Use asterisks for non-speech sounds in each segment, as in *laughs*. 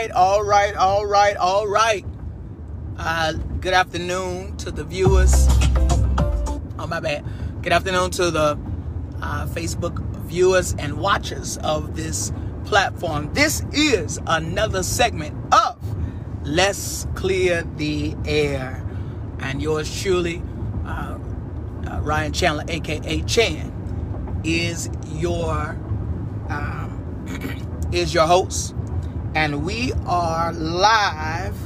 right, all right, all right, all right. Uh, good afternoon to the viewers. Oh, my bad. Good afternoon to the uh, Facebook viewers and watchers of this platform. This is another segment of Let's Clear the Air. And yours truly, uh, uh, Ryan Chandler, aka Chan, is your um, *clears throat* is your host, and we are live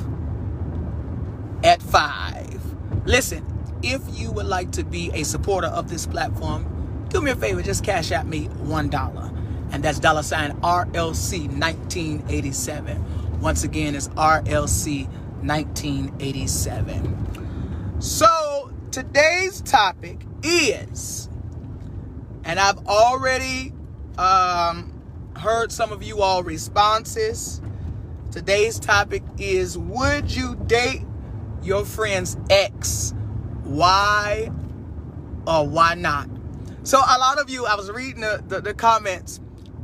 at five. Listen, if you would like to be a supporter of this platform, do me a favor, just Cash App me one dollar, and that's dollar sign RLC 1987. Once again, it's RLC 1987. So today's topic is, and I've already um, heard some of you all responses. Today's topic is Would you date your friend's ex? Why or why not? So, a lot of you, I was reading the, the, the comments.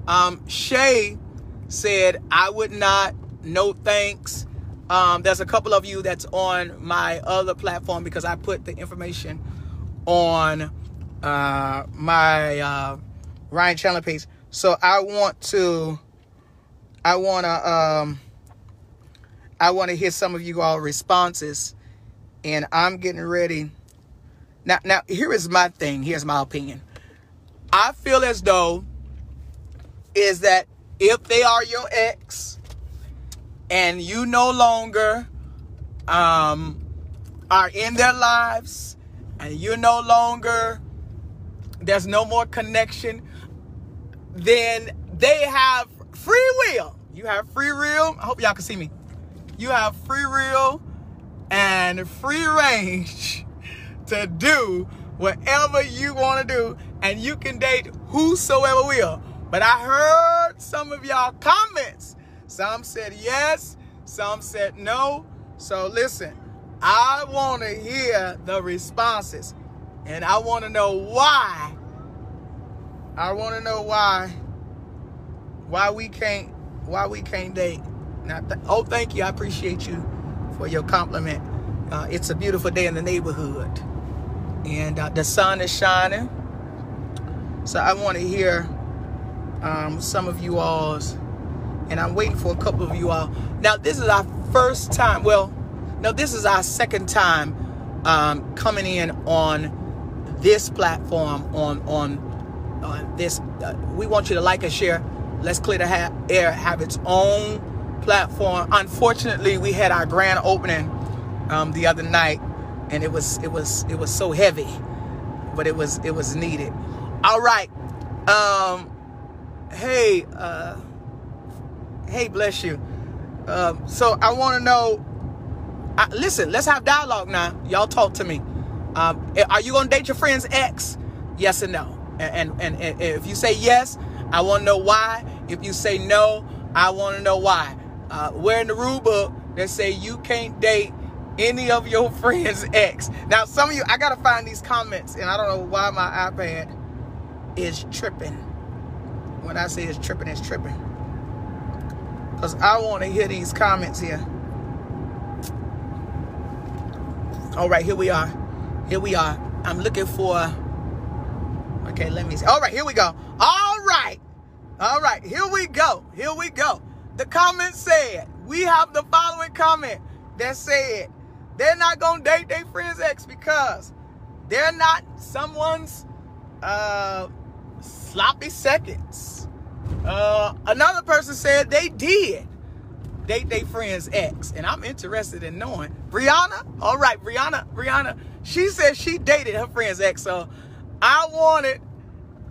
Um, Shay said, I would not, no thanks. Um, there's a couple of you that's on my other platform because I put the information on uh, my uh, Ryan Chandler page. So I want to, I want to, um, I want to hear some of you all responses, and I'm getting ready. Now, now here is my thing. Here's my opinion. I feel as though is that if they are your ex, and you no longer um, are in their lives, and you're no longer there's no more connection, then they have free will. You have free will. I hope y'all can see me. You have free will and free range *laughs* to do whatever you want to do, and you can date whosoever will. But I heard some of y'all comments. Some said yes, some said no. So listen, I want to hear the responses, and I want to know why. I want to know why. Why we can't? Why we can't date? Now, th- oh, thank you. I appreciate you for your compliment. Uh, it's a beautiful day in the neighborhood, and uh, the sun is shining. So I want to hear um, some of you all's, and I'm waiting for a couple of you all. Now, this is our first time. Well, no, this is our second time um, coming in on this platform. On on on this, uh, we want you to like and share. Let's clear the ha- air. Have its own platform. Unfortunately, we had our grand opening um, the other night, and it was it was it was so heavy, but it was it was needed. All right. Um, hey, uh, hey, bless you. Um, so I want to know. Uh, listen, let's have dialogue now. Y'all talk to me. Um, are you gonna date your friend's ex? Yes or no? And and, and, if you say yes, I want to know why. If you say no, I want to know why. Uh, where in the rule book that say you can't date any of your *laughs* friends' ex? Now, some of you, I gotta find these comments, and I don't know why my iPad is tripping. When I say it's tripping, it's tripping. Because I want to hear these comments here. All right, here we are. Here we are. I'm looking for. Okay, let me see. All right, here we go. All right. All right, here we go. Here we go. The comment said, we have the following comment that said, they're not going to date their friend's ex because they're not someone's uh, sloppy seconds. Uh, another person said they did date their friend's ex, and I'm interested in knowing. Brianna, all right, Brianna, Brianna, she said she dated her friend's ex, so I wanted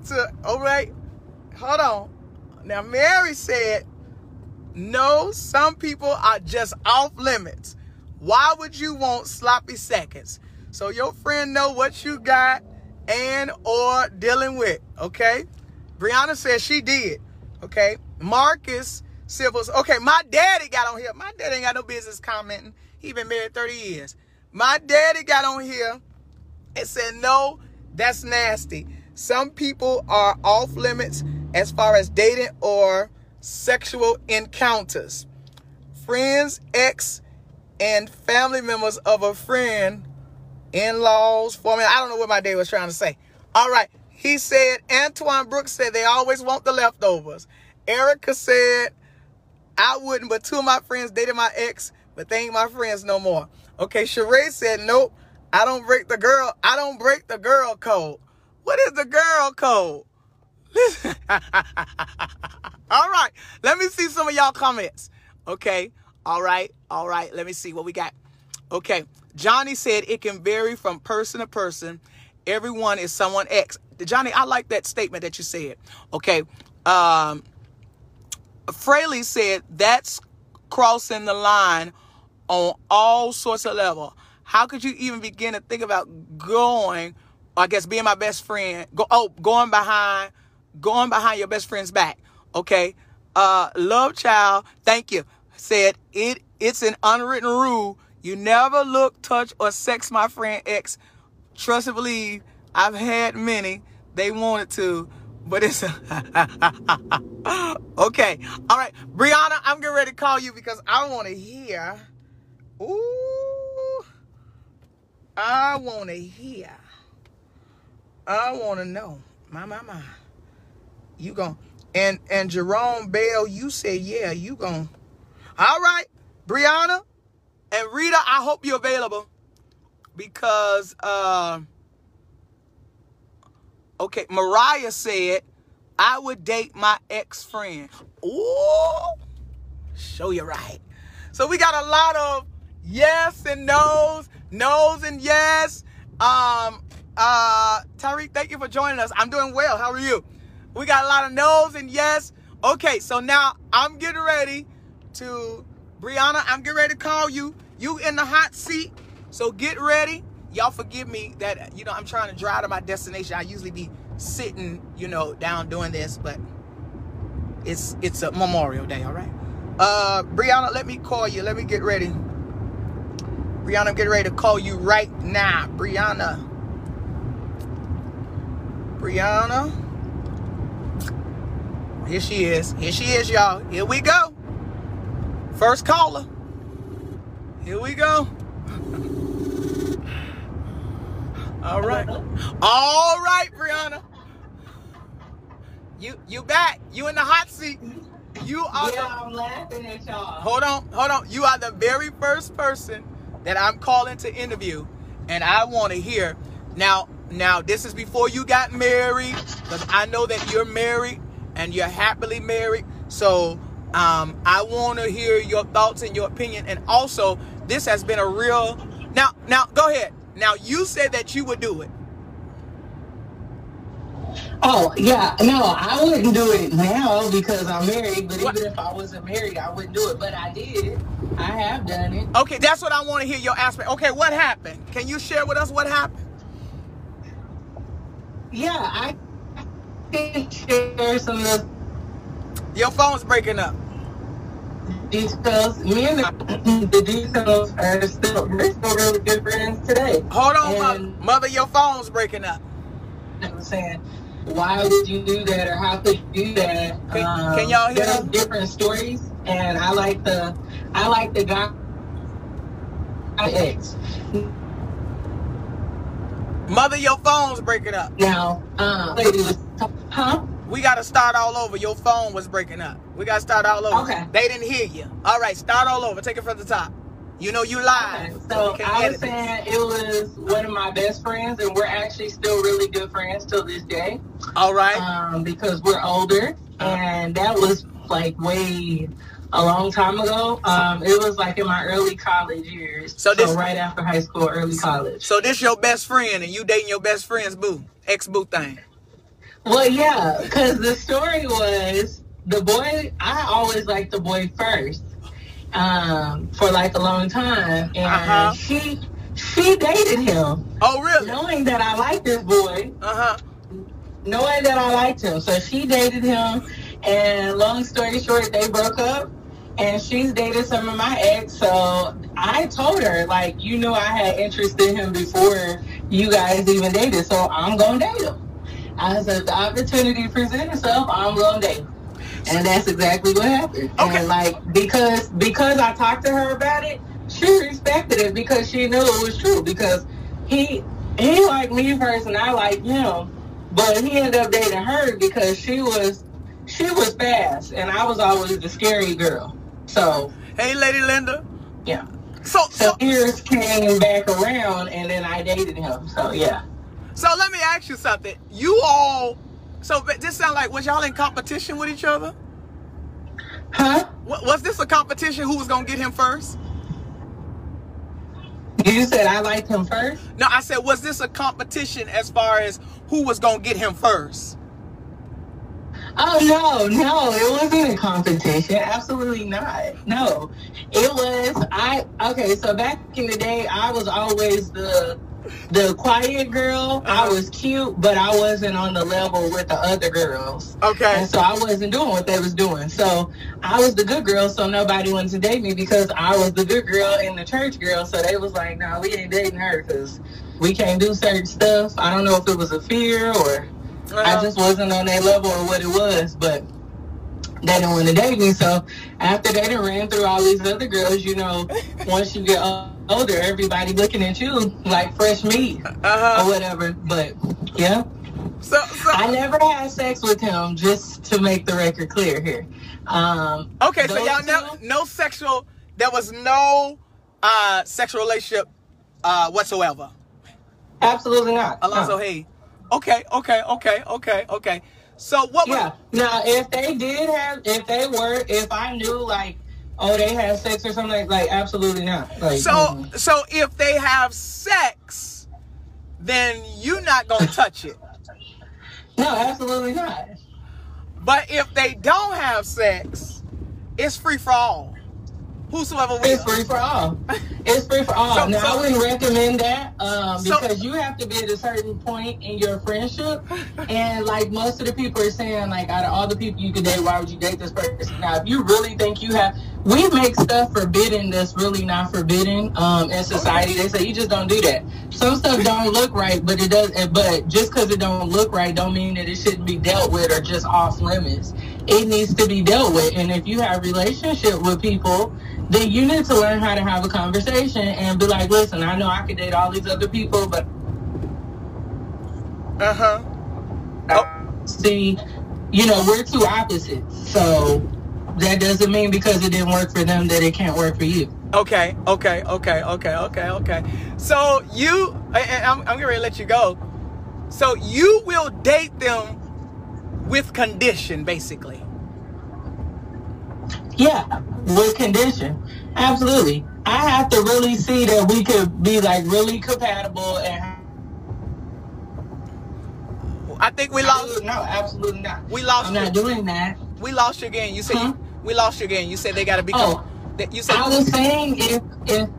to. All right, hold on. Now Mary said, no, some people are just off limits. Why would you want sloppy seconds? So your friend know what you got and or dealing with. Okay. Brianna says she did. Okay. Marcus Civils. Okay, my daddy got on here. My daddy ain't got no business commenting. He been married 30 years. My daddy got on here and said, no, that's nasty. Some people are off limits as far as dating or sexual encounters. Friends, ex, and family members of a friend, in-laws, for me. I don't know what my dad was trying to say. All right. He said, Antoine Brooks said they always want the leftovers. Erica said, I wouldn't, but two of my friends dated my ex, but they ain't my friends no more. Okay, Sheree said, nope, I don't break the girl. I don't break the girl code. What is the girl code? Listen. *laughs* all right, let me see some of y'all comments. Okay, all right, all right. Let me see what we got. Okay, Johnny said it can vary from person to person. Everyone is someone X. Johnny, I like that statement that you said. Okay, um, Fraley said that's crossing the line on all sorts of level. How could you even begin to think about going, I guess being my best friend, go oh, going behind, going behind your best friend's back. Okay. Uh Love Child, thank you. Said it it's an unwritten rule. You never look, touch, or sex my friend X. Trust and believe I've had many. They wanted to, but it's *laughs* okay. All right, Brianna, I'm getting ready to call you because I want to hear. Ooh, I want to hear. I want to know. My, my, my. You gon' and and Jerome Bell, you said yeah, you gon' All right, Brianna and Rita, I hope you're available because. uh Okay, Mariah said, I would date my ex friend. Ooh, show you right. So we got a lot of yes and no's, no's and yes. Um, uh, Tariq, thank you for joining us. I'm doing well. How are you? We got a lot of no's and yes. Okay, so now I'm getting ready to, Brianna, I'm getting ready to call you. You in the hot seat. So get ready y'all forgive me that you know I'm trying to drive to my destination. I usually be sitting, you know, down doing this, but it's it's a Memorial Day, all right. Uh, Brianna, let me call you. Let me get ready. Brianna, I'm getting ready to call you right now. Brianna. Brianna. Here she is. Here she is, y'all. Here we go. First caller. Here we go. All right. All right, Brianna. You you back. You in the hot seat. You are Yeah, the, I'm laughing at y'all. hold on, hold on. You are the very first person that I'm calling to interview. And I want to hear now now this is before you got married, because I know that you're married and you're happily married. So um, I want to hear your thoughts and your opinion. And also, this has been a real now now go ahead. Now you said that you would do it. Oh, yeah. No, I wouldn't do it now because I'm married, but What? even if I wasn't married, I wouldn't do it. But I did. I have done it. Okay, that's what I want to hear your aspect. Okay, what happened? Can you share with us what happened? Yeah, I can share some of the Your phone's breaking up. details. Me and the, the details are still, we're still really good friends today. Hold on, mother. Mother, your phone's breaking up. I'm saying, why would you do that or how could you do that? Um, Can- can y'all hear There's them? different stories, and I like the I like the guy ex. Mother, your phone's breaking up. Now, um, huh? We got to start all over. Your phone was breaking up. We got to start all over. Okay. They didn't hear you. All right, start all over. Take it from the top. You know you live. So can I was saying it was one of my best friends, and we're actually still really good friends till this day. All right. um, because we're older, and that was like way a long time ago. Um, it was like in my early college years. So So, this- right after high school, early college. So this your best friend, and you dating your best friend's boo, ex boo thing. Well, yeah, because the story was the boy. I always liked the boy first um, for like a long time, and Uh-huh. she she dated him, Oh really? Knowing that I liked this boy. Uh huh. knowing that I liked him. So she dated him, and long story short, they broke up. And she's dated some of my ex, so I told her like, you know, I had interest in him before you guys even dated, so I'm gonna date him. I said the opportunity presented itself, I'm gonna date him. And that's exactly what happened. Okay. And like because because I talked to her about it, she respected it because she knew it was true. Because he he liked me first and I liked him. But he ended up dating her because she was she was fast and I was always the scary girl. So Hey, Lady Linda. yeah. So So so years came back around and then I dated him. So yeah. so let me ask you something. You all. So this sound like was y'all in competition with each other? Huh? Wa- Was this a competition? Who was gonna get him first? You said I liked him first? No, I said was this a competition as far as who was gonna get him first? Oh no, no, it wasn't a competition. Absolutely not. No. It was I okay, so back in the day I was always the the quiet girl. I Uh-huh. was cute, but I wasn't on the level with the other girls. Okay. And so I wasn't doing what they was doing. So I was the good girl, so nobody wanted to date me because I was the good girl and the church girl. So they was like, "No, we ain't dating her because we can't do certain stuff." I don't know if it was a fear or I Uh-huh. just wasn't on that level or what it was, but they didn't want to date me. So after they done ran through all these other girls, you know, *laughs* once you get o- older, everybody looking at you like fresh meat or Uh-huh. whatever. But yeah, So so I never had sex with him. Just to make the record clear here. Um, Okay, so y'all no no sexual there was no uh sexual relationship uh whatsoever. absolutely not. Alonzo No. Hay. Okay, okay, okay, okay, okay. So what was Yeah. Now, if they did have, if they were, if I knew like, oh, they had sex or something like, like absolutely not. Like, so mm. so if they have sex, then you're not gonna touch it. no, absolutely not. But if they don't have sex, it's free for all. Whosoever will. It's free for all. It's free for all. So- now, so- I wouldn't recommend that um, So- because you have to be at a certain point in your friendship. And like most of the people are saying, like out of all the people you could date, why would you date this person? Now, if you really think you have, we make stuff forbidden that's really not forbidden um, in society. They say you just don't do that. Some stuff don't look right, but it does. But just because it don't look right, don't mean that it shouldn't be dealt with or just off limits. It needs to be dealt with. And if you have relationship with people then you need to learn how to have a conversation and be like, listen, I know I could date all these other people, but Uh-huh. see, you know, we're two opposites. So that doesn't mean because it didn't work for them that it can't work for you. Okay, okay, okay, okay, okay, okay. So you, I'm, I'm to let you go. So you will date them with condition, basically. Yeah, with condition. Absolutely. I have to really see that we could be like really compatible and I think we lost. no, absolutely not. We lost I'm you. not doing that. We lost you again. You said Huh? you, we lost you again. You said they got to be. Oh. that you said. I was saying if if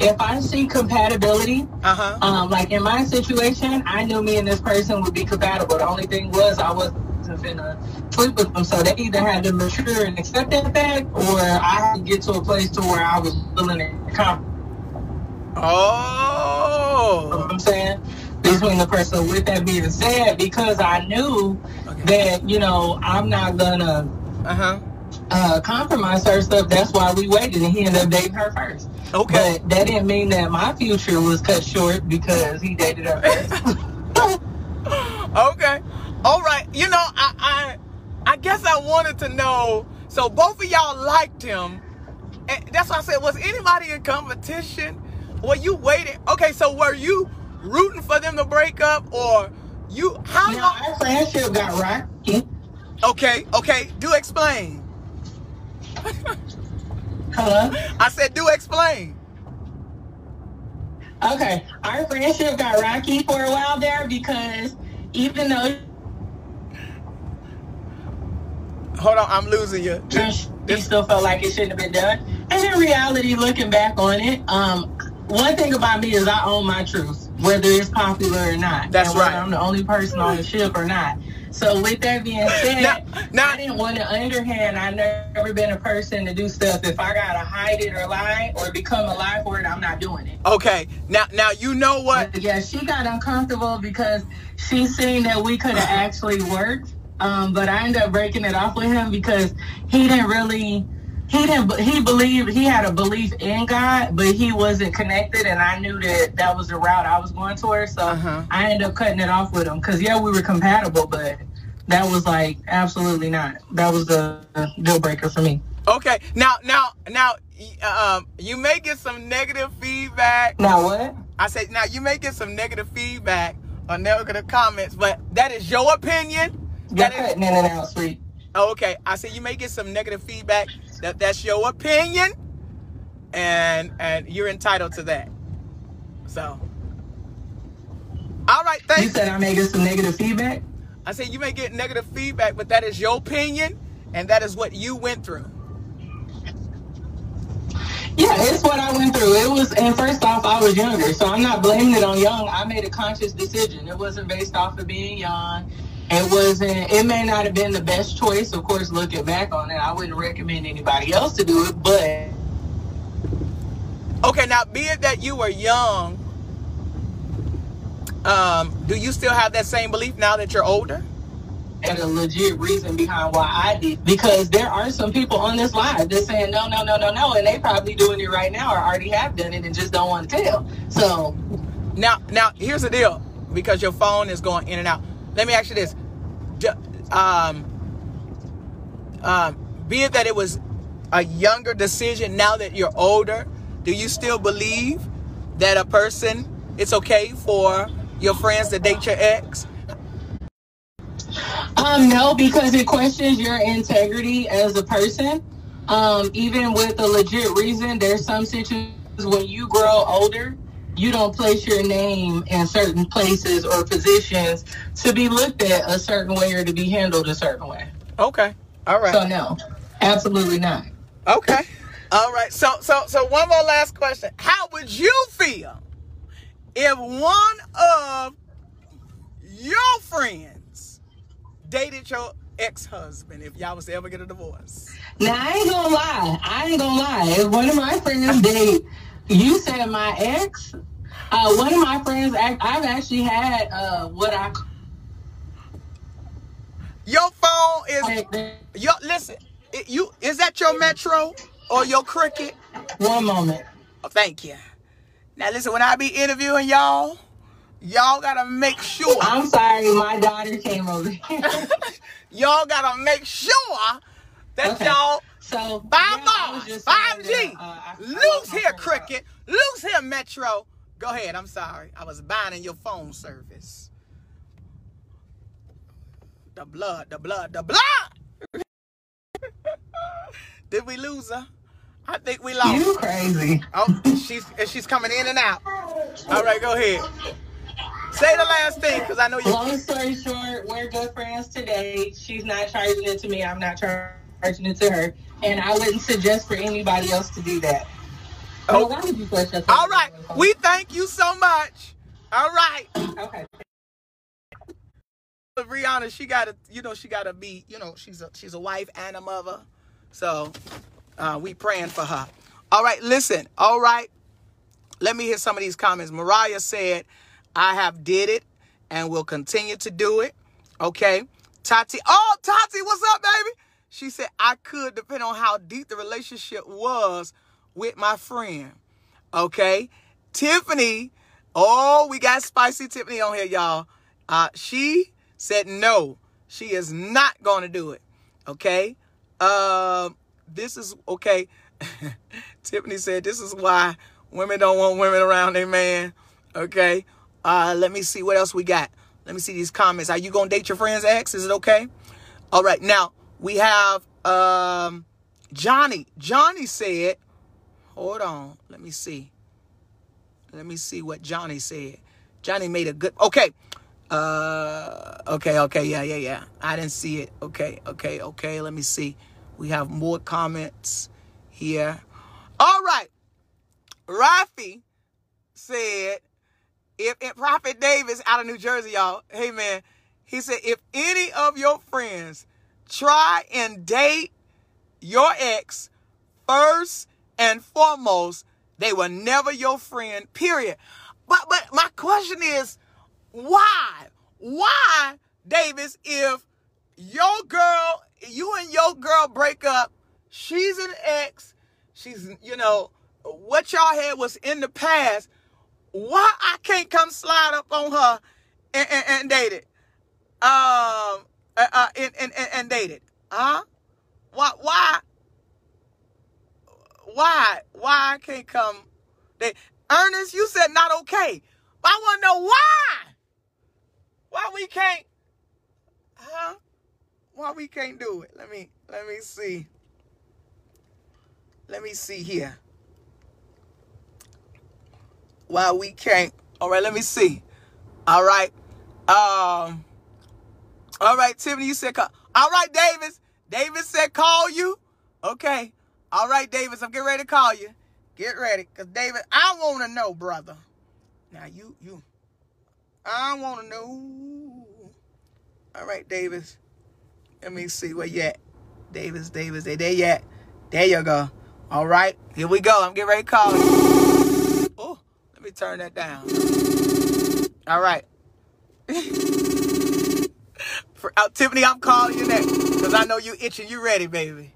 if I see compatibility, Uh huh. Um, like in my situation, I knew me and this person would be compatible. The only thing was I wasn't finna sleep with them, so they either had to mature and accept that fact, or I had to get to a place to where I was willing to compromise. You know Oh. what I'm saying? between the person. So with that being said, because I knew Okay. that you know I'm not gonna Uh huh. Uh, compromise her stuff, that's why we waited, and he ended up dating her first. Okay. But that didn't mean that my future was cut short because he dated her first. *laughs* Okay. All right. You know, I, I I guess I wanted to know. So both of y'all liked him, and that's why I said, was anybody in competition? Were you waiting? Okay, so were you rooting for them to break up, or you? How now long? our friendship got rocky. Okay. Okay. Do explain. Hello. I said, do explain. Okay, our friendship got rocky for a while there because even though Hold on, I'm losing you. she still felt like it shouldn't have been done, and in reality, looking back on it, um, one thing about me is I own my truth, whether it's popular or not. That's and right. I'm the only person on the ship or not. So with that being *laughs* said, Now- now- I didn't want to underhand. I've never been a person to do stuff. If I gotta hide it or lie or become a lie for it, I'm not doing it. Okay. Now, now you know what? Yeah, she got uncomfortable because she seen that we could have *laughs* actually worked. Um, but I ended up breaking it off with him because he didn't really, he didn't, he believed, he had a belief in God, but he wasn't connected. And I knew that that was the route I was going towards. So Uh-huh. I ended up cutting it off with him because, yeah, we were compatible, but that was like absolutely not. That was the deal breaker for me. Okay. Now, now, now, um, you may get some negative feedback. Now, what? I said, now you may get some negative feedback or negative comments, but that is your opinion. You're That is, cutting in and out, sweet. oh, okay. I said you may get some negative feedback. That that's your opinion, and and you're entitled to that. So, all right. You said I may get some negative feedback? I said you may get negative feedback, but that is your opinion, and that is what you went through. Yeah, it's what I went through. It was, and first off, I was younger, so I'm not blaming it on young. I made a conscious decision. It wasn't based off of being young. It wasn't. It may not have been the best choice. Of course, looking back on it, I wouldn't recommend anybody else to do it. But Okay, now be it that you were young, um, do you still have that same belief now that you're older? and a legit reason behind why I did, because there are some people on this live that's saying no, no, no, no, no, and they probably doing it right now or already have done it and just don't want to tell. So Now, now here's the deal, because your phone is going in and out. Let me ask you this: um, um, be it that it was a younger decision, now that you're older, do you still believe that a person it's okay for your friends to date your ex? Um, no, because it questions your integrity as a person. Um, even with a legit reason, there's some situations when you grow older, you don't place your name in certain places or positions to be looked at a certain way or to be handled a certain way. Okay, all right. So no, absolutely not. Okay. All right. So so so one more last question. How would you feel if one of your friends dated your ex-husband if y'all was to ever get a divorce? Now I ain't gonna lie. I ain't gonna lie. If one of my friends *laughs* date, you said my ex. Uh, one of my friends, I've actually had uh, what I Your phone is your listen, it, you is that your Metro or your Cricket? one moment. Oh, thank you. Now listen, when I be interviewing y'all, y'all gotta make sure I'm sorry, my daughter came over *laughs* y'all gotta make sure that Okay. y'all so five bars, yeah, five G. that, uh, I- I Loose here, phone. Cricket. Loose here, Metro. Go ahead. I'm sorry. I was buying your phone service. The blood, the blood, the blood. *laughs* Did we lose her? I think we lost. You her. crazy. Oh, she's she's coming in and out. All right, go ahead. Say the last thing, because I know you. Long story short, we're good friends today. She's not charging it to me. I'm not char- charging it to her. And I wouldn't suggest for anybody else to do that. Oh. Oh, why would you flush? All right. We thank you so much. All right. Okay. But Brianna, she gotta, you know, she gotta be, you know, she's a she's a wife and a mother. So uh, we praying for her. All right, listen. All right. Let me hear some of these comments. Mariah said, I have did it and will continue to do it. Okay. Tati, oh, Tati, what's up, baby? She said, I could, depend on how deep the relationship was with my friend. Okay. Tiffany, oh, we got spicy Tiffany on here, y'all. Uh, she said no, she is not going to do it. Okay. Um, this is okay. *laughs* Tiffany said this is why women don't want women around their man. Okay. Uh, let me see what else we got. Let me see these comments. Are you gonna date your friend's ex? Is it okay? All right. Now we have um Johnny. Johnny said, hold on. Let me see. Let me see what Johnny said. Johnny made a good okay. Uh okay, okay, yeah, yeah, yeah. I didn't see it. Okay, okay, okay. Let me see. We have more comments here. All right. Rafi said, if, if Prophet Davis out of New Jersey, y'all, hey man, he said, if any of your friends try and date your ex, first and foremost, they were never your friend, period. But but my question is, why? Why, Davis, if your girl, you and your girl break up, she's an ex, she's, you know, what y'all had was in the past. Why I can't come slide up on her and, and, and date it? Um, uh, uh, and, and, and, and date? Huh? Why? Why? Why? Why I can't come? They, Ernest, you said not okay. I want to know why. Why we can't? Huh? Why we can't do it? Let me let me see. Let me see here. Why we can't? All right, let me see. All right. Um. All right, Tiffany, you said call. All right, Davis. Davis said call you. Okay. All right, Davis, I'm getting ready to call you. Get ready, cause David, I want to know, brother. Now you, you, I want to know. All right, Davis. Let me see where you at. Davis, Davis, they there yet? There you go. All right, here we go. I'm getting ready to call you. Oh, let me turn that down. All right. *laughs* For, uh, Tiffany, I'm calling you next because I know you itching. You ready, baby?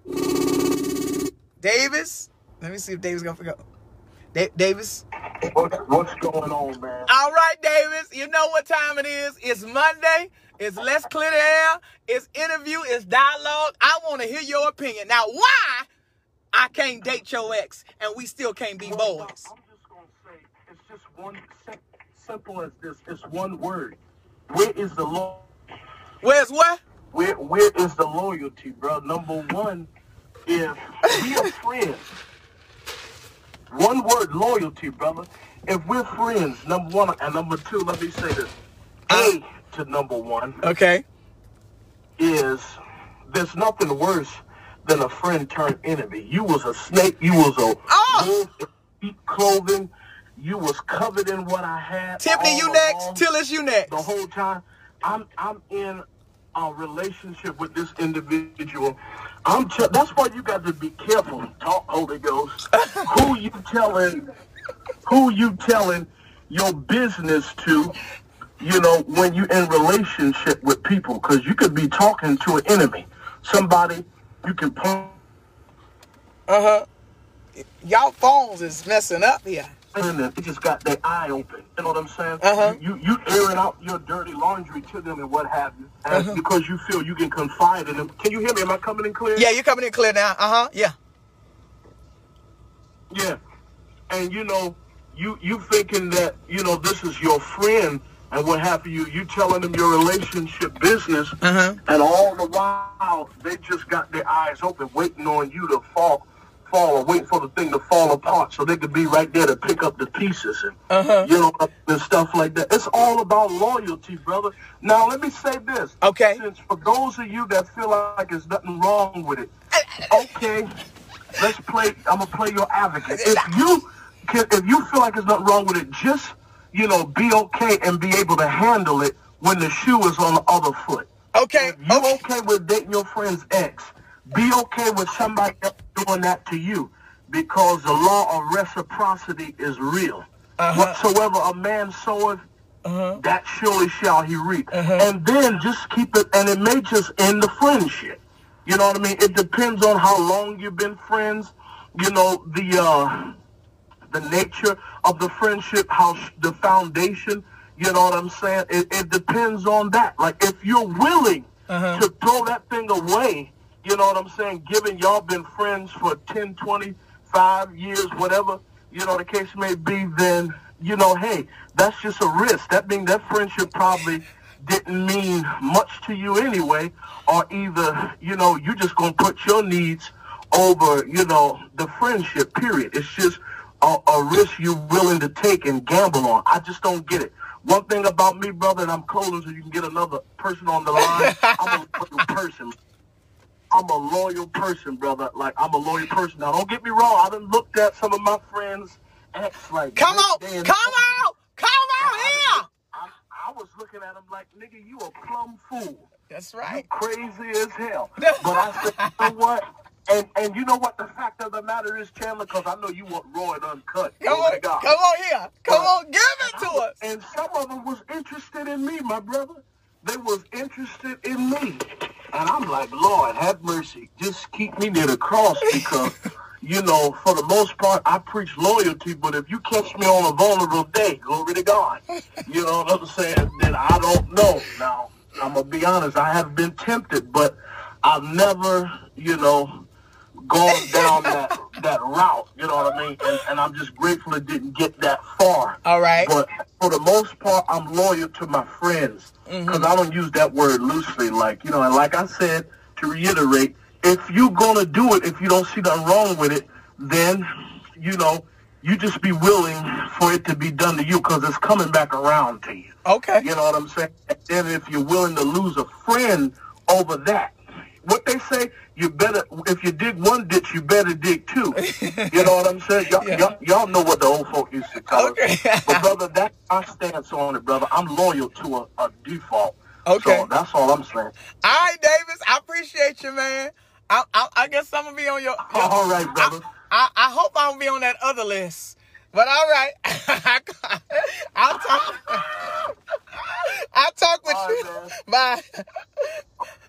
Davis. Let me see if Davis gonna forget. Da- Davis. What, what's going on, man? All right, Davis. You know what time it is. It's Monday. It's Let's Clear the Air. It's interview. It's dialogue. I want to hear your opinion. Now, why I can't date your ex and we still can't be Well, boys? I'm just gonna say it's just one simple as this. It's one word. Where is the law? Where's what? Where where is the loyalty, bro? Number one, if we are friends, one word, loyalty, brother. If we're friends, number one, and number two, let me say this. A to number one Okay. is there's nothing worse than a friend turned enemy. You was a snake. You was a Oh! wolf in clothing. You was covered in what I had. Tiffany, you next. Tillis, you next. the whole time. I'm I'm in a relationship with this individual. I'm t- that's why you got to be careful. Talk Holy Ghost. *laughs* who you telling? Who you telling your business to? You know when you're in relationship with people, because you could be talking to an enemy, somebody you can point Uh huh. Y'all phones is messing up here. And they just got their eye open. You know what I'm saying? Uh-huh. You, you airing out your dirty laundry to them and what have you, and Uh-huh. because you feel you can confide in them. Can you hear me? Am I coming in clear? Yeah, you're coming in clear now. Uh huh. Yeah. Yeah. And you know, you you thinking that you know this is your friend and what have you. You telling them your relationship business, Uh-huh. and all the while they just got their eyes open, waiting on you to fall. Fall or wait for the thing to fall apart so they could be right there to pick up the pieces and Uh-huh. you know and stuff like that. It's all about loyalty, brother. Now let me say this. Okay. Since for those of you that feel like there's nothing wrong with it, uh, uh, okay, let's play. I'm gonna play your advocate. Uh, if you can, if you feel like there's nothing wrong with it, just you know, be okay and be able to handle it when the shoe is on the other foot. Okay. If you Okay. okay with dating your friend's ex, be okay with somebody else doing that to you because the law of reciprocity is real. Uh-huh. Whatsoever a man soweth, that surely shall he reap. And then just keep it, and it may just end the friendship. You know what I mean? It depends on how long you've been friends. You know the uh, the nature of the friendship, how sh- the foundation. You know what I'm saying? It, it depends on that. Like if you're willing to throw that thing away, you know what I'm saying? Given y'all been friends for 10, 25 years, whatever, you know the case may be, then you know, hey, that's just a risk. That means that friendship probably didn't mean much to you anyway, or either, you know, you're just gonna put your needs over, you know, the friendship, period. It's just a, a risk you're willing to take and gamble on. I just don't get it. One thing about me, brother, and I'm closing so you can get another person on the line. I'm a person. I'm a loyal person, brother. Like I'm a loyal person. Now, don't get me wrong. I done looked at some of my friends' ex. Like, Come on, come on, come on here. I, I was looking at him like, nigga, you a plumb fool. That's You right. crazy as hell. *laughs* But I said, you know what? And and you know what the fact of the matter is, Chandler, because I know you want raw and uncut. Come Glory on, come on here. Come on, give it to us. And some of them was interested in me, my brother. They was interested in me. And I'm like, Lord, have mercy. Just keep me near the cross because, *laughs* you know, for the most part, I preach loyalty. But if you catch me on a vulnerable day, glory to God. You know what I'm saying? Then I don't know. Now, I'm going to be honest. I have been tempted, but I've never, you know, gone down that, that route. You know what I mean? And, and I'm just grateful it didn't get that far. All right. But for the most part, I'm loyal to my friends mm-hmm. because I don't use that word loosely. Like you know, and like I said, to reiterate, if you're gonna do it, if you don't see nothing wrong with it, then you know you just be willing for it to be done to you because it's coming back around to you. Okay. You know what I'm saying? And if you're willing to lose a friend over that, what they say, you better, if you dig one ditch, you better dig two. You know what I'm saying? Y'all, Yeah. y'all, y'all know what the old folk used to tell Okay. us. But brother, that's my stance on it, brother. I'm loyal to a, a default. Okay. So that's all I'm saying. All right, Davis. I appreciate you, man. I, I, I guess I'm gonna be on your. All right, brother. I, I hope I won't be on that other list. But all right, *laughs* I'll talk. I'll talk with you. *laughs* Bye.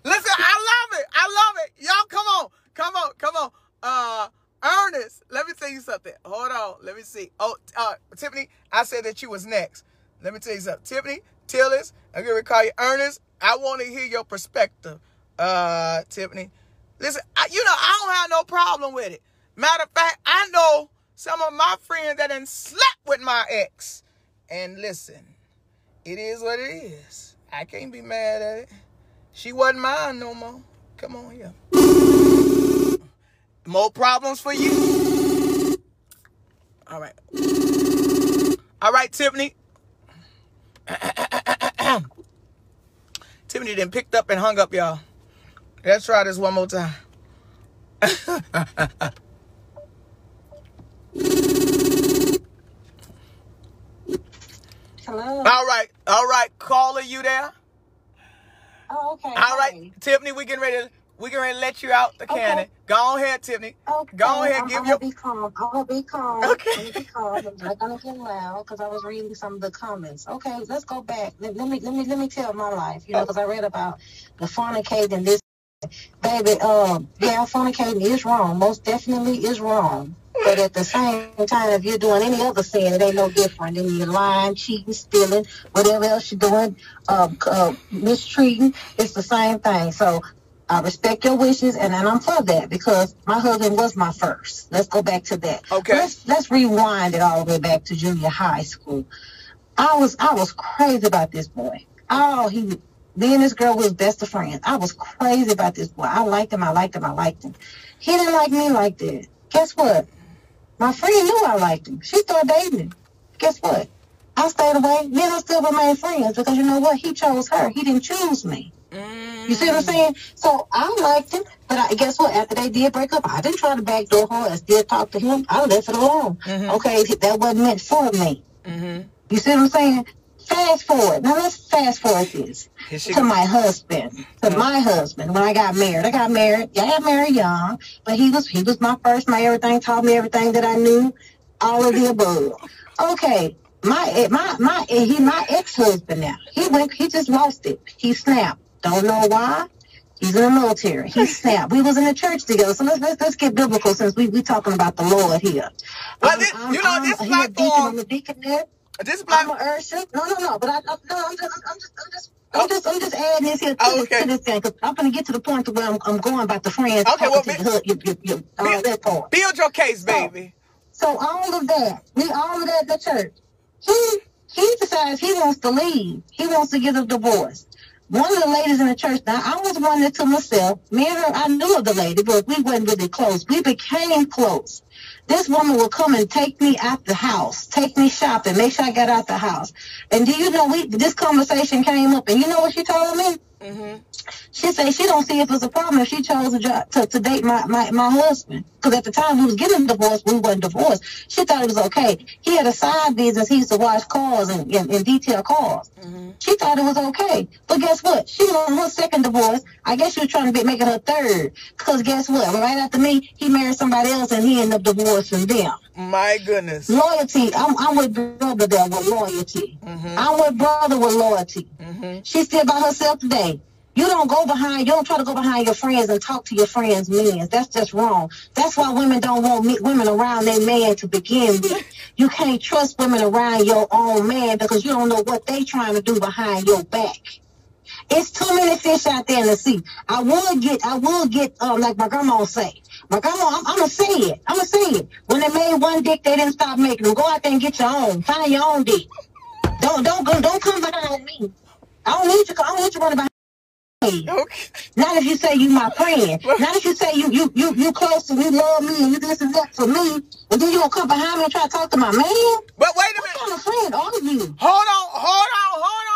Listen, I love it. I love it. Y'all, come on, come on, come on. Uh, Ernest, let me tell you something. Hold on, let me see. Oh, uh, Tiffany, I said that you was next. Let me tell you something. Tiffany, Tillis, I'm gonna call you Ernest. I want to hear your perspective, uh, Tiffany. Listen, I, you know I don't have no problem with it. Matter of fact, I know some of my friends that done slept with my ex. And listen, it is what it is. I can't be mad at it. She wasn't mine no more. Come on here. More problems for you. All right. All right, Tiffany. *coughs* Tiffany then picked up and hung up, y'all. Let's try this one more time. *laughs* Hello. All right, all right, caller, you there? Oh, okay. All right, Tiffany, we getting ready. We getting ready to let you out the Okay. cannon. Go ahead, Tiffany. Okay. Go ahead, I'm, give I'm your. be calm. I'm gonna be calm. Okay. I'm gonna be calm. I'm not gonna get loud because I was reading some of the comments. Okay, let's go back. Let, let me let me let me tell my life. You know, because I read about the fornicating. This baby, um, yeah, fornicating is wrong. Most definitely is wrong. But at the same time, if you're doing any other sin, it ain't no different. And you're lying, cheating, stealing, whatever else you're doing, uh, uh, mistreating, it's the same thing. So I respect your wishes, and, and I'm for that because my husband was my first. Let's go back to that. Okay. Let's let's rewind it all the way back to junior high school. I was I was crazy about this boy. Oh, he me and this girl was best of friends. I was crazy about this boy. I liked him. I liked him. I liked him. He didn't like me like that. Guess what? My friend knew I liked him. She started dating him. Guess what? I stayed away. Then I still remain friends because you know what? He chose her. He didn't choose me. You see what I'm saying? So I liked him, but I, guess what? After they did break up, I didn't try to backdoor her. I still talked to him. I left it alone. Mhm. Okay, that wasn't meant for me. Mm-hmm. You see what I'm saying? Fast forward. Now let's fast forward this to my husband. To my husband when I got married. I got married. Yeah, I got married young, but he was he was my first, my everything. Taught me everything that I knew. All of the above. Okay, my eh, my my eh, he my ex husband now. He went. He just lost it. He snapped. Don't know why. He's in the military. He *laughs* snapped. We was in the church together. So let's let's, let's get biblical since we we talking about the Lord here. Well, I'm- this- I'm- you know, I'm- this a deacon, platform- I'm a deaconess. This I'm black. a No, no, no. But I, I no, I'm just, I'm just, I'm just. I'm just, I'm just adding this here to, Oh, this, okay. to this thing because I'm gonna get to the point to where I'm, I'm going about the friends. Okay, well, be- your, your, your, your, all Build, that part. build your case, baby. So all of that, we all of that the church. He he decides he wants to leave. He wants to get a divorce. One of the ladies in the church, now I was one that to myself, me and her, I knew of the lady, but we wasn't really close. We became close. This woman will come and take me out the house, take me shopping, make sure I got out the house. And do you know we this conversation came up and you know what she told me? Mm-hmm. She said she don't see if it's a problem if she chose to, to, to date my, my, my husband. Because at the time we was getting divorced, we wasn't divorced. She thought it was okay. He had a side business. He used to wash cars and, and, and detail cars. Mm-hmm. She thought it was okay. But guess what? She was on her second divorce. I guess she was trying to be, make it her third. Because guess what? Right after me, he married somebody else and he ended up divorcing them. My goodness. Loyalty. I'm, I'm with brother there with loyalty. Mm-hmm. I'm with brother with loyalty. Mm-hmm. She still by herself today. You don't go behind, you don't try to go behind your friends and talk to your friends' men. That's just wrong. That's why women don't want me, women around their man to begin with. You can't trust women around your own man because you don't know what they trying to do behind your back. It's too many fish out there in the sea. I will get, I will get, um, like my grandma say. My grandma, I'm, I'm gonna say it. I'm gonna say it. When they made one dick, they didn't stop making them. Go out there and get your own. Find your own dick. Don't, don't, go, don't come behind me. I don't need you. I don't need you running behind me. Okay. Not if you say you my friend. *laughs* Not if you say you you you you close and you love me and you this and that for me, and then you gonna come behind me and try to talk to my man. But wait a What minute. kind of friend are you? Hold on, hold on, hold on,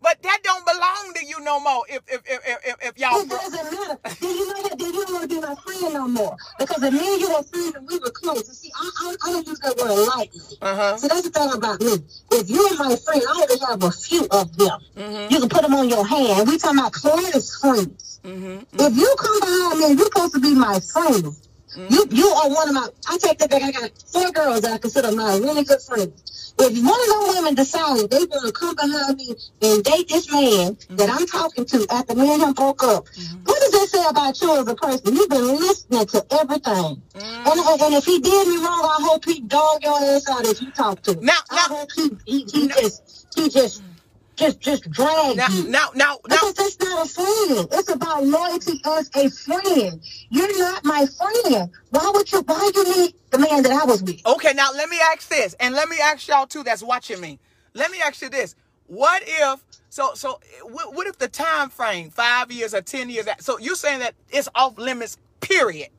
but that don't belong to you no more if if if if, if, y'all It doesn't matter. Then you know that. Then you to be my friend no more. Because if me and you were friends and we were close, you see, I I, I don't use that word lightly. Uh-huh. See, that's the thing about me. If you're my friend, I only have a few of them. Mm-hmm. You can put them on your hand. We talking about close friends. Mm-hmm. If you come behind me, you're supposed to be my friend. Mm-hmm. You you are one of my. I take that back. I got four girls that I consider my really good friends. If one of them women decide they want to come behind me and date this man that I'm talking to after me and him broke up, mm-hmm. what does that say about you as a person? You've been listening to everything. Mm-hmm. And, and, and if he did me wrong, I hope he dog your ass out if you talk to him. Now- I now- hope he, he, he just he just just just drag now you. now now now Because that's not a friend. It's about loyalty as a friend. You're not my friend. Why would you? Why you need the man that I was with? Okay, now let me ask this, and let me ask y'all too that's watching me. Let me ask you this: What if so so? What, what if the time frame five years or ten years? So you're saying that it's off limits? Period.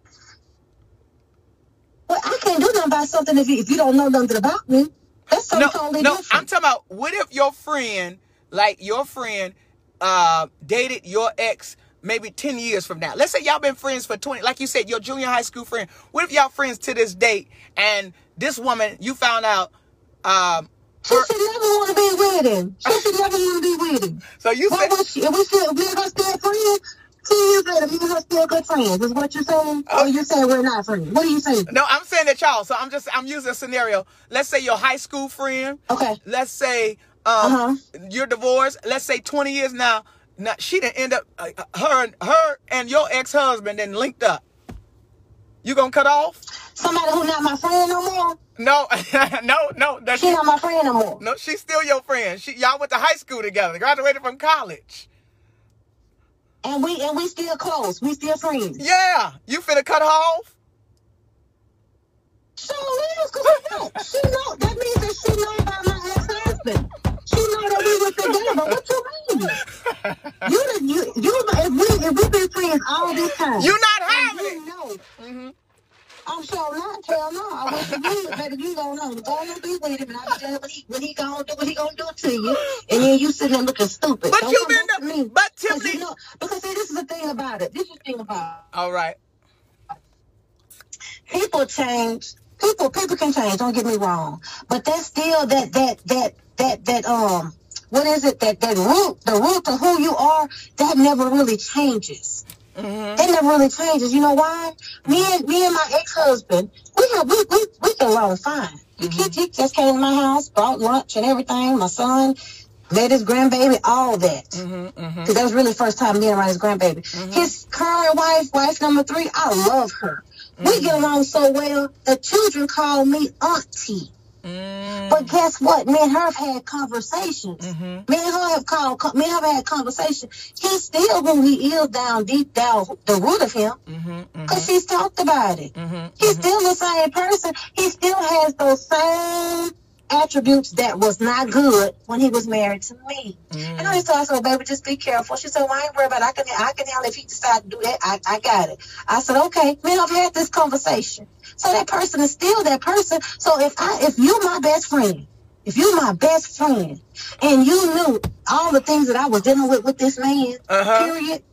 Well, I can't do nothing about something if you, if you don't know nothing about me. That's something No, totally no. different. I'm talking about what if your friend, like your friend, uh, dated your ex maybe ten years from now. Let's say y'all been friends for twenty, like you said, your junior high school friend. What if y'all friends to this date, and this woman you found out? Um, she should never want to be with him. She should never want to be with him. *laughs* so you Why said would she? If we still, and her still friends. Ten years later, me and her still good friends. Is what you're saying? Or you saying we're not friends? What are you saying? No, I'm saying that y'all. So I'm just I'm using a scenario. Let's say your high school friend. Okay. Let's say um Uh-huh. you're divorced. Let's say 20 years now. Now she didn't end up uh, her and her and your ex husband then linked up. You gonna cut off? Somebody who not my friend no more. No, *laughs* no, no. That She she, not my friend no more. no, she's still your friend. She y'all went to high school together. Graduated from college. And we and we still close. We still friends. Yeah, you finna cut her off? So is, cause I know. She know that means that she know about my ex-husband. She know that we were together. What you mean? You the you you if we if we been friends all this time. You not and having you it. know. Mm-hmm. I'm sure not. Hell no. I wish you would, baby. You don't know. Go on be with him, and I'll there when he when he gonna do what he gonna do to you, and then you sitting there looking stupid. But Don't you been the- me. but Tiffany- you know, because see, this is the thing about it. This is the thing about it. All right. people change. People people can change. Don't get me wrong, but that's still that that that that that um what is it that that root the root to who you are that never really changes. Mm-hmm. It never really changes. You know why? Me and me and my ex husband we have we we we get along fine. He, he, he just came to my house, brought lunch and everything. My son met his grandbaby, all that. Mm-hmm, because that was really the first time being around his grandbaby. His current wife, wife number three, I love her. We get along so well. The children call me auntie. Mm. But guess what? Me and her have had conversations. Mm-hmm. Me and her have called. Me and her have had conversations. He's still who he is down deep down the root of him, mm-hmm, mm-hmm. because she's talked about it. He's still the same person. He still has those same attributes that was not good when he was married to me. Mm. And I just told her, I said, "Baby, just be careful." She said, "Well, I ain't worried about it. I can, I can handle if he decide to do that. I, I got it." I said, "Okay." Me and I've had this conversation. So that person is still that person. So if I, if you're my best friend, if you're my best friend, and you knew all the things that I was dealing with with this man, Uh-huh. period,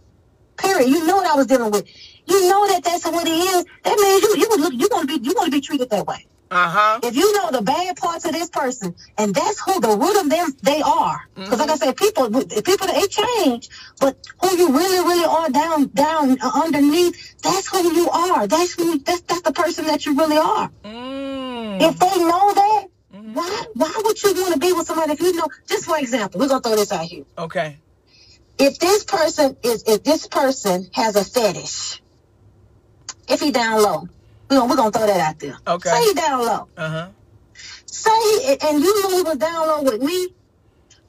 period, you know what I was dealing with. You know that that's what he is. That means you, you would look, you want to be, you want to be treated that way. Uh huh. If you know the bad parts of this person, and that's who the root of them they are, because like I said, people people they change, but who you really really are down down uh, underneath, that's who you are. That's who that's that's the person that you really are. Mm. If they know that, why why would you want to be with somebody if you know? Just for example, we're gonna throw this out here. Okay. If this person is if this person has a fetish, if he down low, we're gonna, we're gonna throw that out there. Okay. Say he down low. Uh huh. Say, and you knew he was down low with me.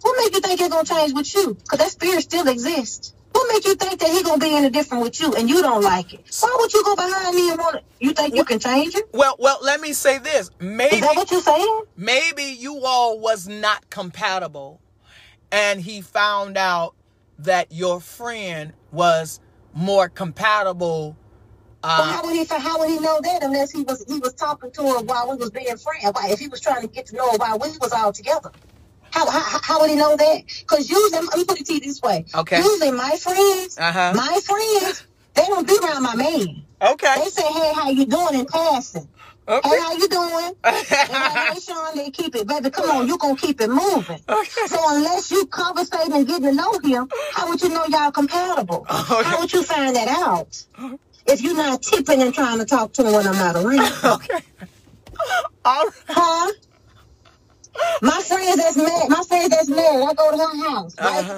What make you think it's gonna change with you? Because that spirit still exists. What make you think that he gonna be any different with you and you don't like it? Why would you go behind me and want to? You think you can change it? Well, well, let me say this. Is Maybe, that what you saying? maybe you all was not compatible, and he found out that your friend was more compatible. Well, Uh, how would he? How would he know that unless he was he was talking to her while we was being friends? If he was trying to get to know her while we was all together? How how, how would he know that? Because usually, let me put it to you this way. Okay. Usually, my friends, Uh-huh. my friends, they don't be around my man. okay. They say, "Hey, how you doing?" in passing. Okay. Hey, how you doing? *laughs* Say, Sean, they keep it, baby. Come on, you gonna keep it moving. Okay. So unless you conversating and getting to know him, how would you know y'all compatible? Okay. How would you find that out? If you're not tipping and trying to talk to him when I'm not around, *laughs* okay. All right. huh? My friends that's married, my friend that's married, I go to her house right Uh-huh.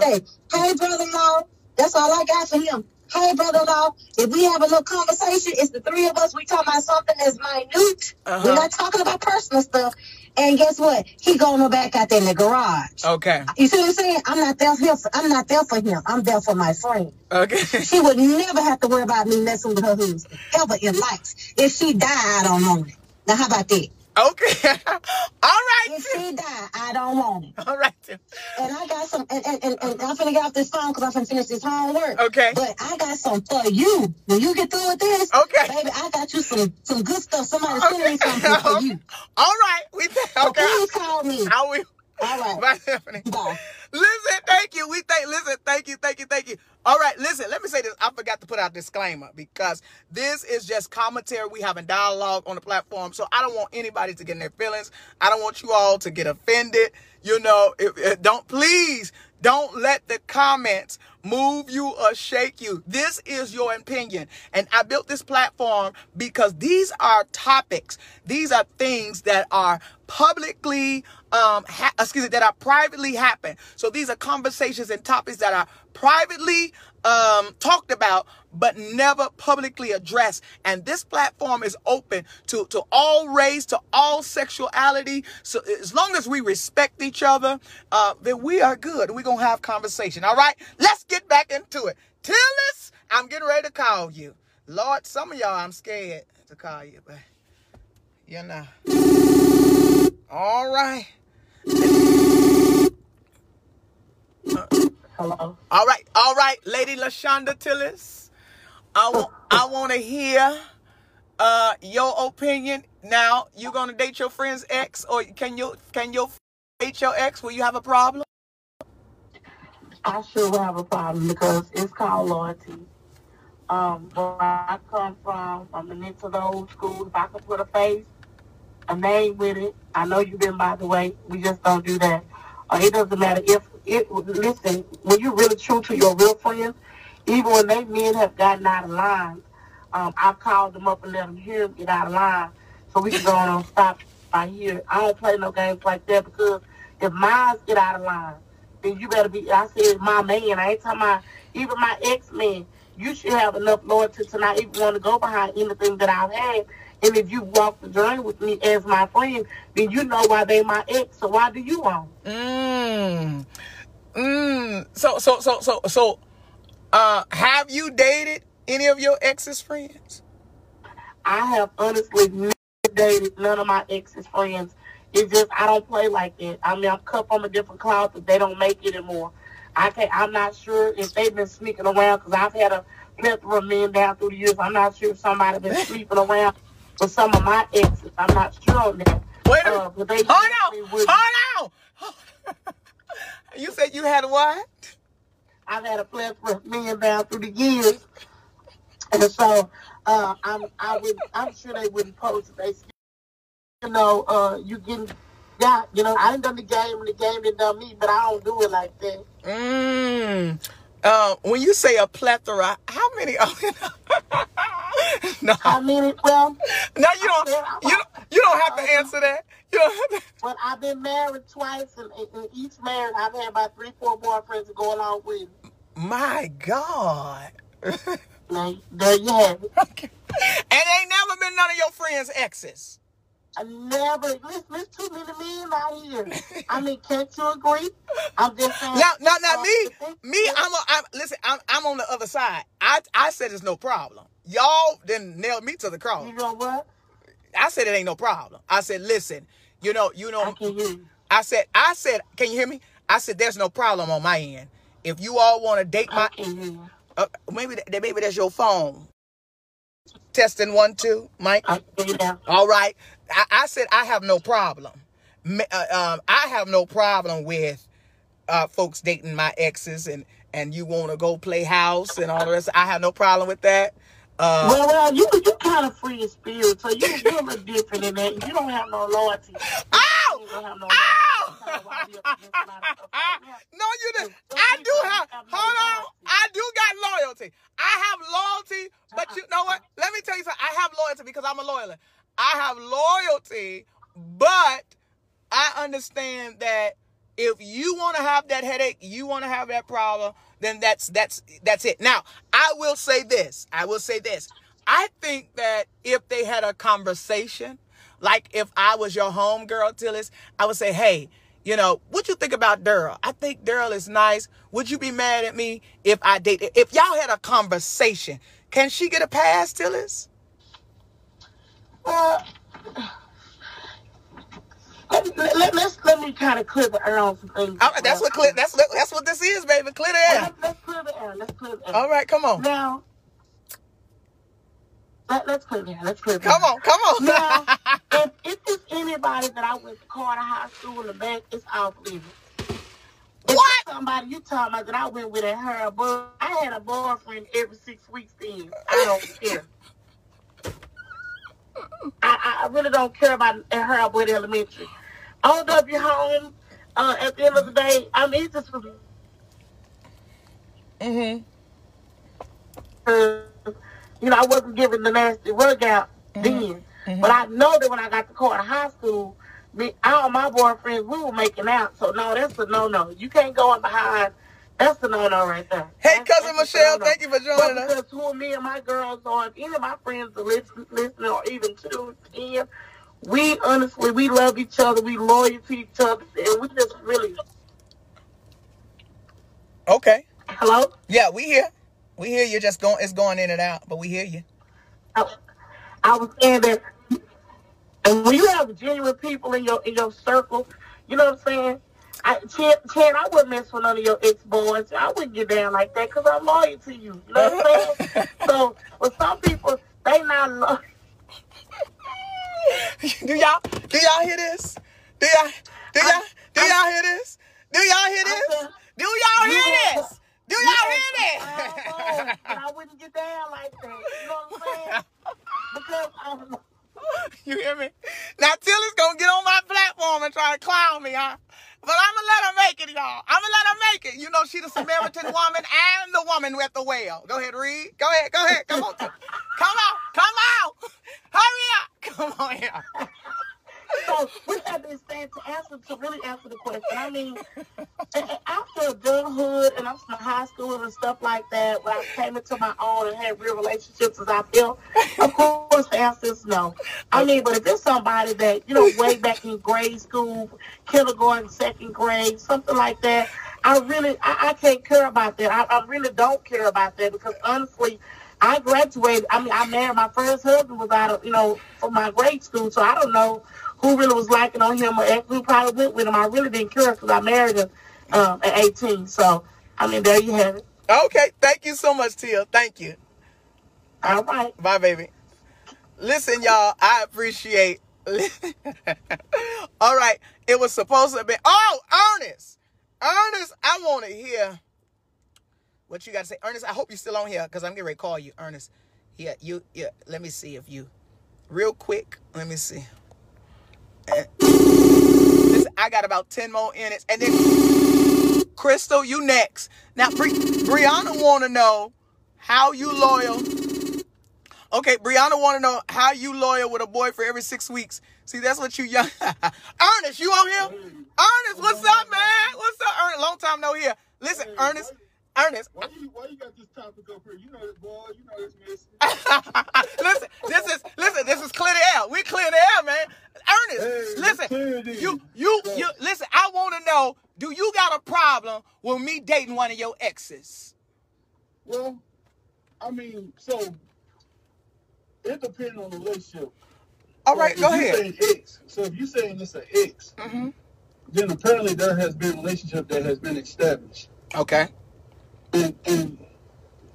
Hey, brother-in-law, that's all I got for him. Hey, brother-in-law, if we have a little conversation, it's the three of us. We talk about something that's minute. Uh-huh. We're not talking about personal stuff. And guess what? He going back out there in the garage. Okay. You see what I'm saying? I'm not there for him. I'm not there for him. I'm there for my friend. Okay. *laughs* She would never have to worry about me messing with her husband ever in life. If she died, I don't want it. Now, how about that? Okay. *laughs* All right. If she died, I don't want it. All right. And I got some, and, and, and, and I'm finna get off this phone because I'm finna finish this homework. Okay. But I got some for you. When you get through with this, Okay. baby, I got you some some good stuff. Somebody send me something for *laughs* you. All right. We So okay. please call me. I will. All right. *laughs* Bye, Stephanie. Bye. Listen, thank you. We thank. Listen, thank you, thank you, thank you. All right, listen. Let me say this. I forgot to put out disclaimer because this is just commentary. We having dialogue on the platform, so I don't want anybody to get in their feelings. I don't want you all to get offended. You know, if, if- don't please don't let the comments move you or shake you. This is your opinion. And I built this platform because these are topics. These are things that are publicly, um, ha- excuse me, that are privately happen. So these are conversations and topics that are privately um, talked about, but never publicly addressed. And this platform is open to, to all race, to all sexuality. So as long as we respect each other, uh, then we are good. We're going to have conversation. All right. Let's get back into it. Tillis, I'm getting ready to call you. Lord, some of y'all I'm scared to call you, but you know. All right. Hello. All right, all right, Lady Lashonda Tillis. I want I want to hear uh your opinion. Now, you gonna date your friend's ex, or can you can your date your ex? Will you have a problem? I sure will have a problem because it's called loyalty. Um, where I come from, I'm an into the old school. If I can put a face, a name with it, I know you've been by the way. We just don't do that. Uh, it doesn't matter if it. Listen, when you're really true to your real friends, even when they men have gotten out of line, um, I've called them up and let them hear them get out of line, so we can go on and stop right here. I don't play no games like that because if mines get out of line, then you better be. I said my man. I ain't talking about even my ex man. You should have enough loyalty to not even want to go behind anything that I've had. And if you walk the journey with me as my friend, then you know why they my ex. So why do you want? Mm. Mm. So so so so so uh have you dated any of your ex's friends? I have honestly never dated none of my ex's friends. It's just I don't play like that. I mean, I'm cut from a different cloth, but they don't make it anymore. I can't. I'm not sure if they've been sneaking around because I've had a plethora of men down through the years. I'm not sure if somebody's been sleeping around with some of my exes. I'm not sure on that. Wait a Uh, minute. but they Hold on. Hold *laughs* on. you said you had what? I've had a plethora of men down through the years, and so uh, I'm I would I'm sure they wouldn't post if they, you know, uh, you getting got. You know, I didn't done the game, and the game didn't done me, but I don't do it like that. Mm. Uh, when you say a plethora, how many? *laughs* no, I mean, well, no, you don't. You don't. You don't have to answer that. You don't have to. but I've been married twice, and in each marriage, I've had about three, four boyfriends to go along with. My God. *laughs* Now, there you have it. and ain't never been none of your friends' exes. I never listen. There's too many men out here. I mean, can't you agree? I'm just saying. Now, now, now, uh, me, me, I'm, a, I'm listen. I'm, I'm on the other side. I, I said it's no problem. Y'all then nailed me to the cross. You know what? I said it ain't no problem. I said, listen, you know, you know, you. I said, I said, can you hear me? I said, there's no problem on my end. If you all want to date my, uh, maybe that, maybe that's your phone. Testing one, two, Mike. I can hear you now. All right. I, I said I have no problem. Uh, um, I have no problem with uh, folks dating my exes and and you want to go play house and all the rest. I have no problem with that. Uh, Well, well, you you kind of free in spirit, so you you're a little different in that. You don't have no loyalty. *laughs* Ow! You don't have no Ow! loyalty. That's kinda why we up against a lot of stuff right now. no, you didn't. I do have. Hold on. I do got loyalty. I have loyalty, but you know what? Let me tell you something. I have loyalty because I'm a loyalist. I have loyalty, but I understand that if you want to have that headache, you want to have that problem, then that's that's that's it. Now, I will say this. I will say this. I think that if they had a conversation, like if I was your homegirl, Tillis, I would say, hey, you know, what you think about Daryl? I think Daryl is nice. Would you be mad at me if I date? If y'all had a conversation, can she get a pass, Tillis? Uh, let, let, let, let's let me kind of clear the air on some things. All right, that's what clear, that's that's what this is, baby. Clear the Well, air. let's, let's clear the air. Let's clear the air. All right, come on, Now, let, let's clear the air. Let's clear the come on, come on. Now, *laughs* if, if it's anybody that I went to Carter High School in the back, it's off limits. If What? somebody you talking about that I went with and her, but I had a boyfriend every six weeks then. I don't care. I, I really don't care about her with elementary. Your home, uh, at the end of the day, I mean, it just was mm-hmm. uh, you know, I wasn't giving the nasty rug out then. But I know that when I got to Carter High School, me, all my boyfriends, we were making out. So, no, that's a no no. You can't go in behind. That's a no no right there. Hey, That's- cousin that's Michelle, thank you for But joining us. because who me and my girls are, if any of my friends are listen, listening or even two, ten, we honestly, we love each other. We loyal to each other. And we just really, Okay. hello? Yeah, we here. We hear you. Just going. It's going in and out, but we hear you. I, I was saying that, and when you have genuine people in your in your circle, you know what I'm saying. I, Chad, Chad, I wouldn't mess with none of your ex boys. I wouldn't get down like that because I'm loyal to you. You know what I'm saying? *laughs* so, with some people, they not loyal. *laughs* do y'all? Do y'all hear this? Do y'all? Do y'all? Do y'all hear this? Do y'all hear this? I Do y'all hear this? Do y'all hear this? boys, and I wouldn't get down like that. You know what I'm saying? Because um, *laughs* You hear me? Now Tillis gonna get on my platform and try to clown me, huh? But I'm gonna let her make it, y'all. I'm gonna let her make it. You know, she the Samaritan *laughs* woman and the woman at the well. Go ahead, read. Go ahead, go ahead. Come on. Come on. Come on. Hurry up. *laughs* Come on here. So with that being said, to answer to really answer the question, I mean, after adulthood and I'm from high school and stuff like that, when I came into my own and had real relationships as I feel, of course the answer is no. I mean, but if it's somebody that you know way back in grade school, kindergarten, second grade, something like that, I really I, I can't care about that. I, I really don't care about that because honestly. I graduated. I mean, I married my first husband was out of, you know, from my grade school. So I don't know who really was liking on him or ex- who probably went with him. I really didn't care because I married him um, at 18. So, I mean, there you have it. Okay, thank you so much, Tia. Thank you. All right. Bye, baby. Listen, y'all, I appreciate. *laughs* All right, it was supposed to be. Oh, Ernest, Ernest, I want to hear what you got to say, Ernest. I hope you're still on here because I'm getting ready to call you, Ernest. Yeah, you. Yeah, let me see if you, real quick. Let me see. Listen, I got about ten more in it. and then Crystal, you next. Now, Bri- Brianna want to know how you loyal Okay, Brianna want to know how you loyal with a boy for every six weeks. See, that's what you young. *laughs* Ernest, you on here? Ernest, what's up, man? What's up, Ernest? Long time no here. Listen, Hey, Ernest, Ernest. Why you why you got this topic up here? You know this boy, you know this *laughs* messy. listen, this is listen, this is clear the air. We clear the air, man. Ernest, Hey, listen, you you you listen. I want to know, do you got a problem with me dating one of your exes? Well, I mean, so it depends on the relationship. All right, So go ahead. saying X, so if you're saying it's an X, hmm then apparently there has been a relationship that has been established. Okay. And and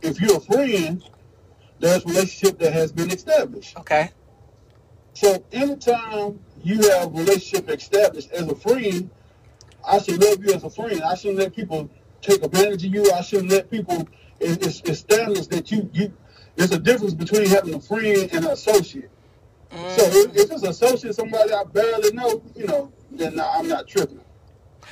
if you're a friend, there's a relationship that has been established. Okay. So anytime you have a relationship established as a friend, I should love you as a friend. I shouldn't let people take advantage of you. I shouldn't let people. It, it's, it's standards that you you. There's a difference between having a friend and an associate. So mm. if, if it's an associate, somebody I barely know, you know, then nah, I'm not tripping.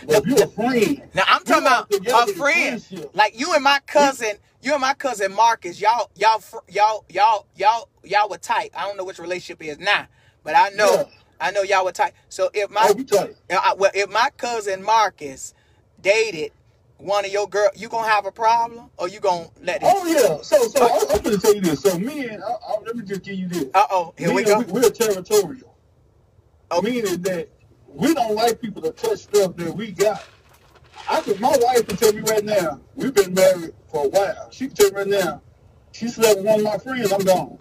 But if you're a friend, Now I'm talking about a friend, like you and my cousin. You and my cousin Marcus, y'all, y'all, y'all, y'all, y'all, y'all were tight. I don't know which relationship is now, but I know, Yeah. I know y'all were tight. So if my, Oh, tight. uh, I- well, if my cousin Marcus dated one of your girl, you gonna have a problem, or you gonna let it? Oh yeah. So so I, I'm to tell you this. So me and I, I, let me just give you this. Uh oh, here Me we go. We, we're territorial. Okay. Meaning that we don't like people to touch stuff that we got. I could, my wife can tell me right now, we've been married for a while. She can tell me right now, she slept with one of my friends, I'm gone.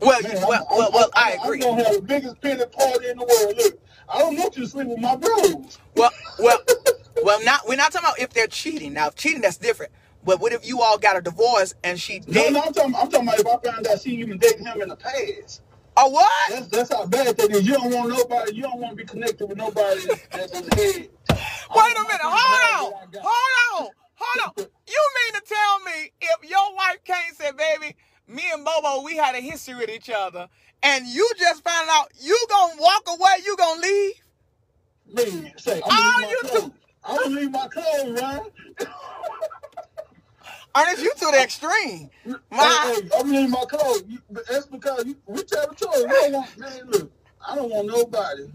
Well, Man, you, I'm, well, well, well, I I'm, I'm gonna have the biggest penny party in the world. Look, I don't want you to sleep with my bros. Well, well, *laughs* well. Not we're not talking about if they're cheating. Now, if cheating that's different. But what if you all got a divorce and she No, did? no, I'm talking, I'm talking about if I found out she even dated him in the past. Oh what? That's that's how bad that is. You don't want nobody. You don't want to be connected with nobody that's the head. Wait a minute. Hold on. Hold on. Hold on. You mean to tell me if your wife came and said, baby, me and Bobo, we had a history with each other, and you just found out you gonna walk away, you gonna leave? Man, say, I'm Oh, you my. I'm gonna leave my clothes, Ryan. Ernest, you to the extreme. My, hey, I'm gonna leave my clothes. You, that's because you, we territorial. We don't want, man, look, I don't want nobody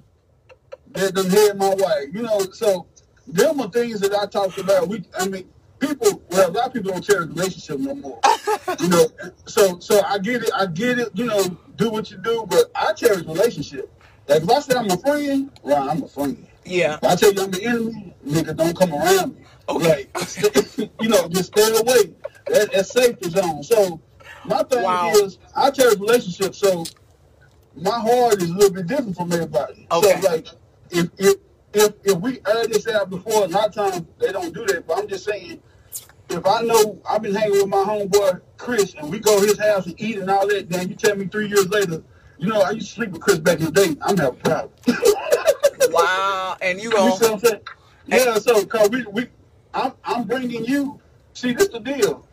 that done hit my wife. You know, so them are things that I talked about. We, I mean, people, well, a lot of people don't cherish relationship no more. you know, so so I get it. I get it. You know, do what you do, but I cherish relationship. Like if I say I'm a friend, well, I'm a friend. yeah. If I tell you I'm the enemy, nigga, don't come around me. Okay. Like, *laughs* you know, just stay away. That, that's safety zone. So my thing Wow. is, I cherish relationships. So my heart is a little bit different from everybody. Okay. So like, if if if if we aired this out before, a lot of times they don't do that. But I'm just saying, if I know I've been hanging with my homeboy Chris, and we go to his house and eat and all that, then you tell me three years later, you know, I used to sleep with Chris back in the day. I'm having a problem. *laughs* Wow. And you You see what I'm saying? Yeah, so cause we we I'm I'm bringing you. See, this the deal.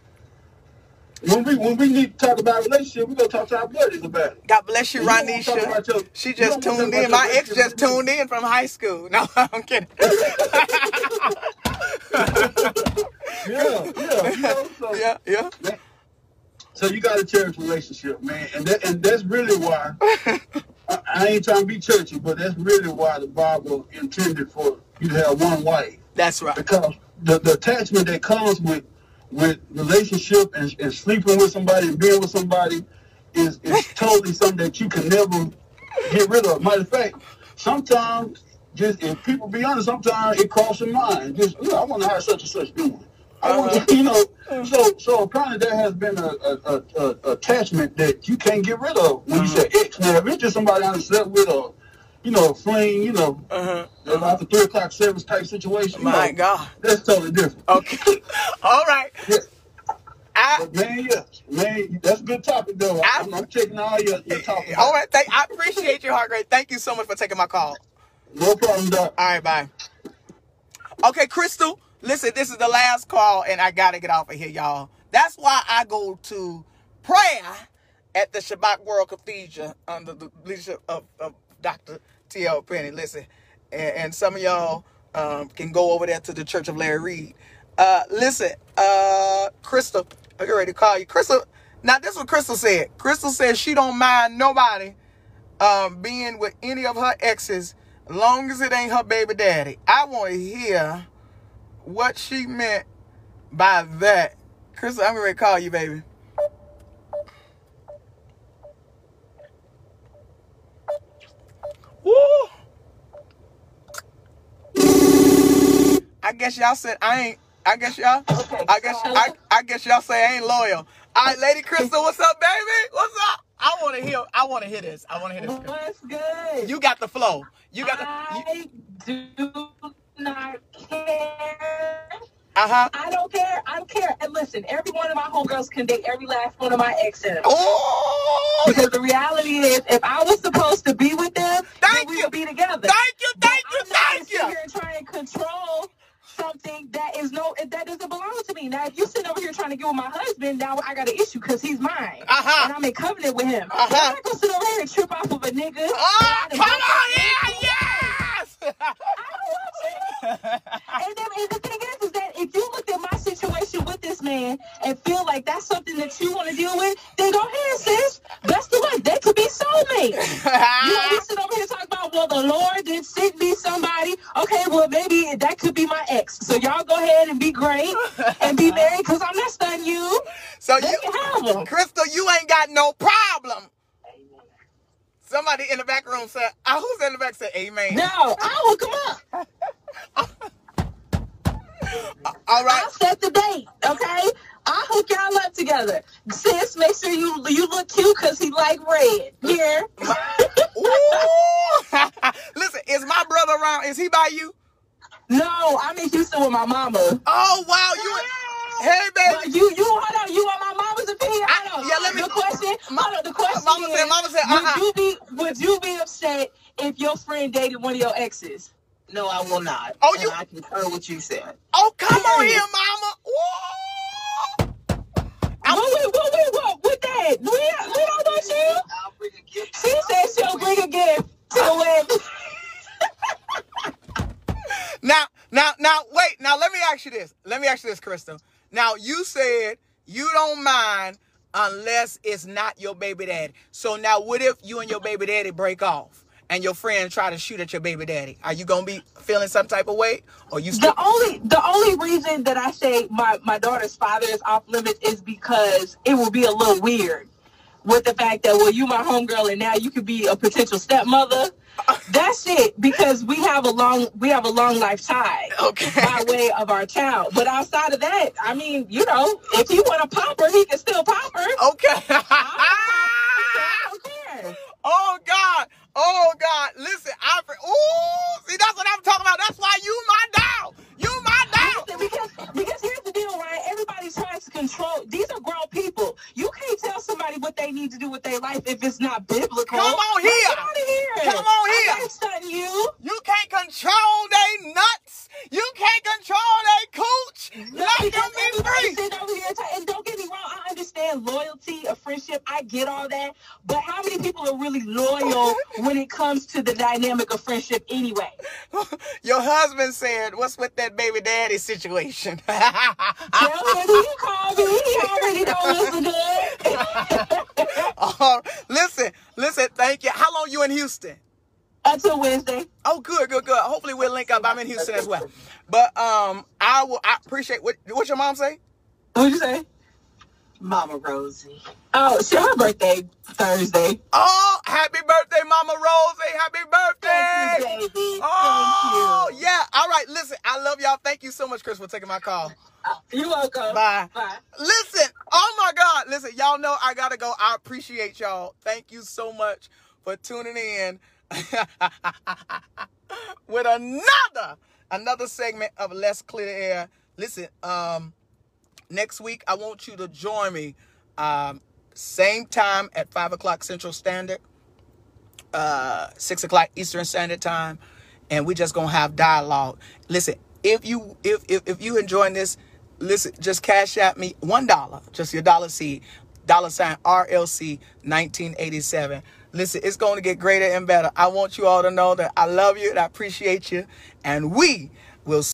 When we when we need to talk about relationship, we gonna talk to our buddies about it. God bless you, You don't wanna talk Ronisha. your- She just tuned in. My ex just tuned in from high school. No, *laughs* I'm kidding. *laughs* *laughs* Yeah, yeah, you know. So, yeah, yeah. so you gotta cherish relationship, man, and that and that's really why *laughs* I, I ain't trying to be churchy, but that's really why the Bible intended for you to have one wife That's right. because the, the attachment that comes with with relationship and, and sleeping with somebody and being with somebody is, is *laughs* totally something that you can never get rid of. Matter of fact, sometimes just if people be honest, sometimes it crosses your mind. Just you know, I wonder how such and such doing. I wonder, you know, so so apparently there has been a, a, a, a attachment that you can't get rid of when you say ex. Now if it's just somebody I slept with or you know, fling, you know, Uh-huh. after three o'clock service type situation. you My know, God. that's totally different. Okay. *laughs* All right. Yeah. I, But man, yes, man, that's a good topic though. I- I'm, I'm taking all your, your *laughs* topics. all right. Thank, I appreciate you, Heartgreat. Thank you so much for taking my call. No problem, doc. All right, bye. Okay, Crystal, listen, this is the last call, and I got to get off of here, y'all. That's why I go to prayer at the Shabbat World Cathedral under the leadership of, of Dr. T.L. Penny. Listen, and, and some of y'all um, can go over there to the Church of Larry Reed. Uh, listen, uh, Crystal, I get ready to call you. Crystal, now this is what Crystal said. Crystal said she don't mind nobody um, being with any of her exes, long as it ain't her baby daddy. I want to hear what she meant by that. Crystal, I'm gonna call you, baby. Woo! I guess y'all said I ain't. I guess y'all. I guess I, I guess y'all say I ain't loyal. All right, Lady Crystal, what's up, baby? What's up? I want to hear. I want to hear this. I want to hear this. What's good? You got the flow. You got the. I do not care. Uh huh. I don't care. I don't care. And listen, every one of my homegirls can date every last one of my exes. Oh, Because the reality is, if I was supposed to be with them, Thank then we you. would be together. thank you, thank you, I'm not gonna thank you. here and try and control something that is no that doesn't belong to me. Now, if you sit over here trying to get with my husband, now I got an issue because he's mine, Uh-huh. and I'm in covenant with him. Uh-huh. I'm not gonna sit over here and trip off of a nigga. Oh, come on, yeah, yes. I don't want you. *laughs* And, then, and the thing is, is that if you looked at my situation with this man and feel like that's something that you want to deal with, then go ahead, sis. Best of luck. They could be soulmates. You know, we sit over here talking about, well, the Lord did send me somebody. Okay, well, maybe that could be my ex. So y'all go ahead and be great and be *laughs* married because I'm not stunning you. so you, can have them. Crystal, you ain't got no problem. Somebody in the back room said, uh, who's in the back said, Amen. No, I'll hook them up. *laughs* All right. I'll set the date, okay? I'll hook y'all up together. Sis, make sure you you look cute because he like red. Here. *laughs* Ooh. *laughs* Listen, is my brother around? Is he by you? no, I'm in Houston with my mama. Oh, wow. You. Hey, But baby. you, you, hold on. You want my mama's opinion? I- Hold on. yeah, let me- The question, hold on, the question Mama is, said- Mama said, uh-uh. would uh-huh. you be, would you be upset if your friend dated one of your exes? No, I will not. Oh, And you- I concur what you said. Oh, come on here, mama. Ooh. I'm- What, what, what, what, what, with that? We, we don't want you. I'll bring a gift. She said she'll bring a gift to the wedding. *laughs* *laughs* Now, now, now, wait. Now, let me ask you this. Let me ask you this, Crystal. Now, you said you don't mind unless it's not your baby daddy. So now, what if you and your baby daddy break off and your friend try to shoot at your baby daddy? Are you gonna be feeling some type of way, or you still? The only the only reason that I say my, my daughter's father is off limits is because it will be a little weird with the fact that well you my homegirl and now you could be a potential stepmother. That's it because we have a long we have a long life tie Okay. by way of our child. But outside of that, I mean, you know, if he want to pop her, he can still pop her. Okay. I don't care. oh God. Oh God. Listen, I. Ooh. See, that's what I'm talking about. That's why you my dog. You my dog. Because because here's the deal, right? Everybody's trying to control. These are grown people. You can't tell somebody what they need to do with their life if it's not biblical. Come on here. Get out of here. Come on here. I ain't stunning you. You can't control they nuts. You can't control they cooch. Let Because them be everybody free. sitting over here, ta- and don't get me wrong, I understand loyalty, a friendship, I get all that. But how many people are really loyal when it comes to the dynamic of friendship anyway? *laughs* Your husband said, "What's with that baby daddy situation?" *laughs* Tell him he called me. He already know what's good. *laughs* Oh, listen, listen. Listen, thank you. How long you in Houston? Until Wednesday. Oh, good, good, good. Hopefully we'll link up. I'm in Houston as well. But um, I will. I appreciate what. What your mom say? What'd you say? Mama Rosie. Oh, it's her birthday Thursday. Oh, happy birthday, Mama Rosie. Happy birthday. Thank you, baby. Oh, yeah. All right. Listen, I love y'all. Thank you so much, Chris, for taking my call. You're welcome. Bye. Bye. Listen, oh my God. Listen, y'all know I gotta go. I appreciate y'all. Thank you so much for tuning in *laughs* with another another segment of Let's Clear the Air. Listen, um, next week I want you to join me. Um, same time at five o'clock Central Standard, uh, six o'clock Eastern Standard Time, and we just gonna have dialogue. Listen, if you if if, if you enjoying this, listen, just Cash App me one dollar, just your dollar seed, dollar sign RLC 1987. Listen, it's going to get greater and better. I want you all to know that I love you and I appreciate you, and we will.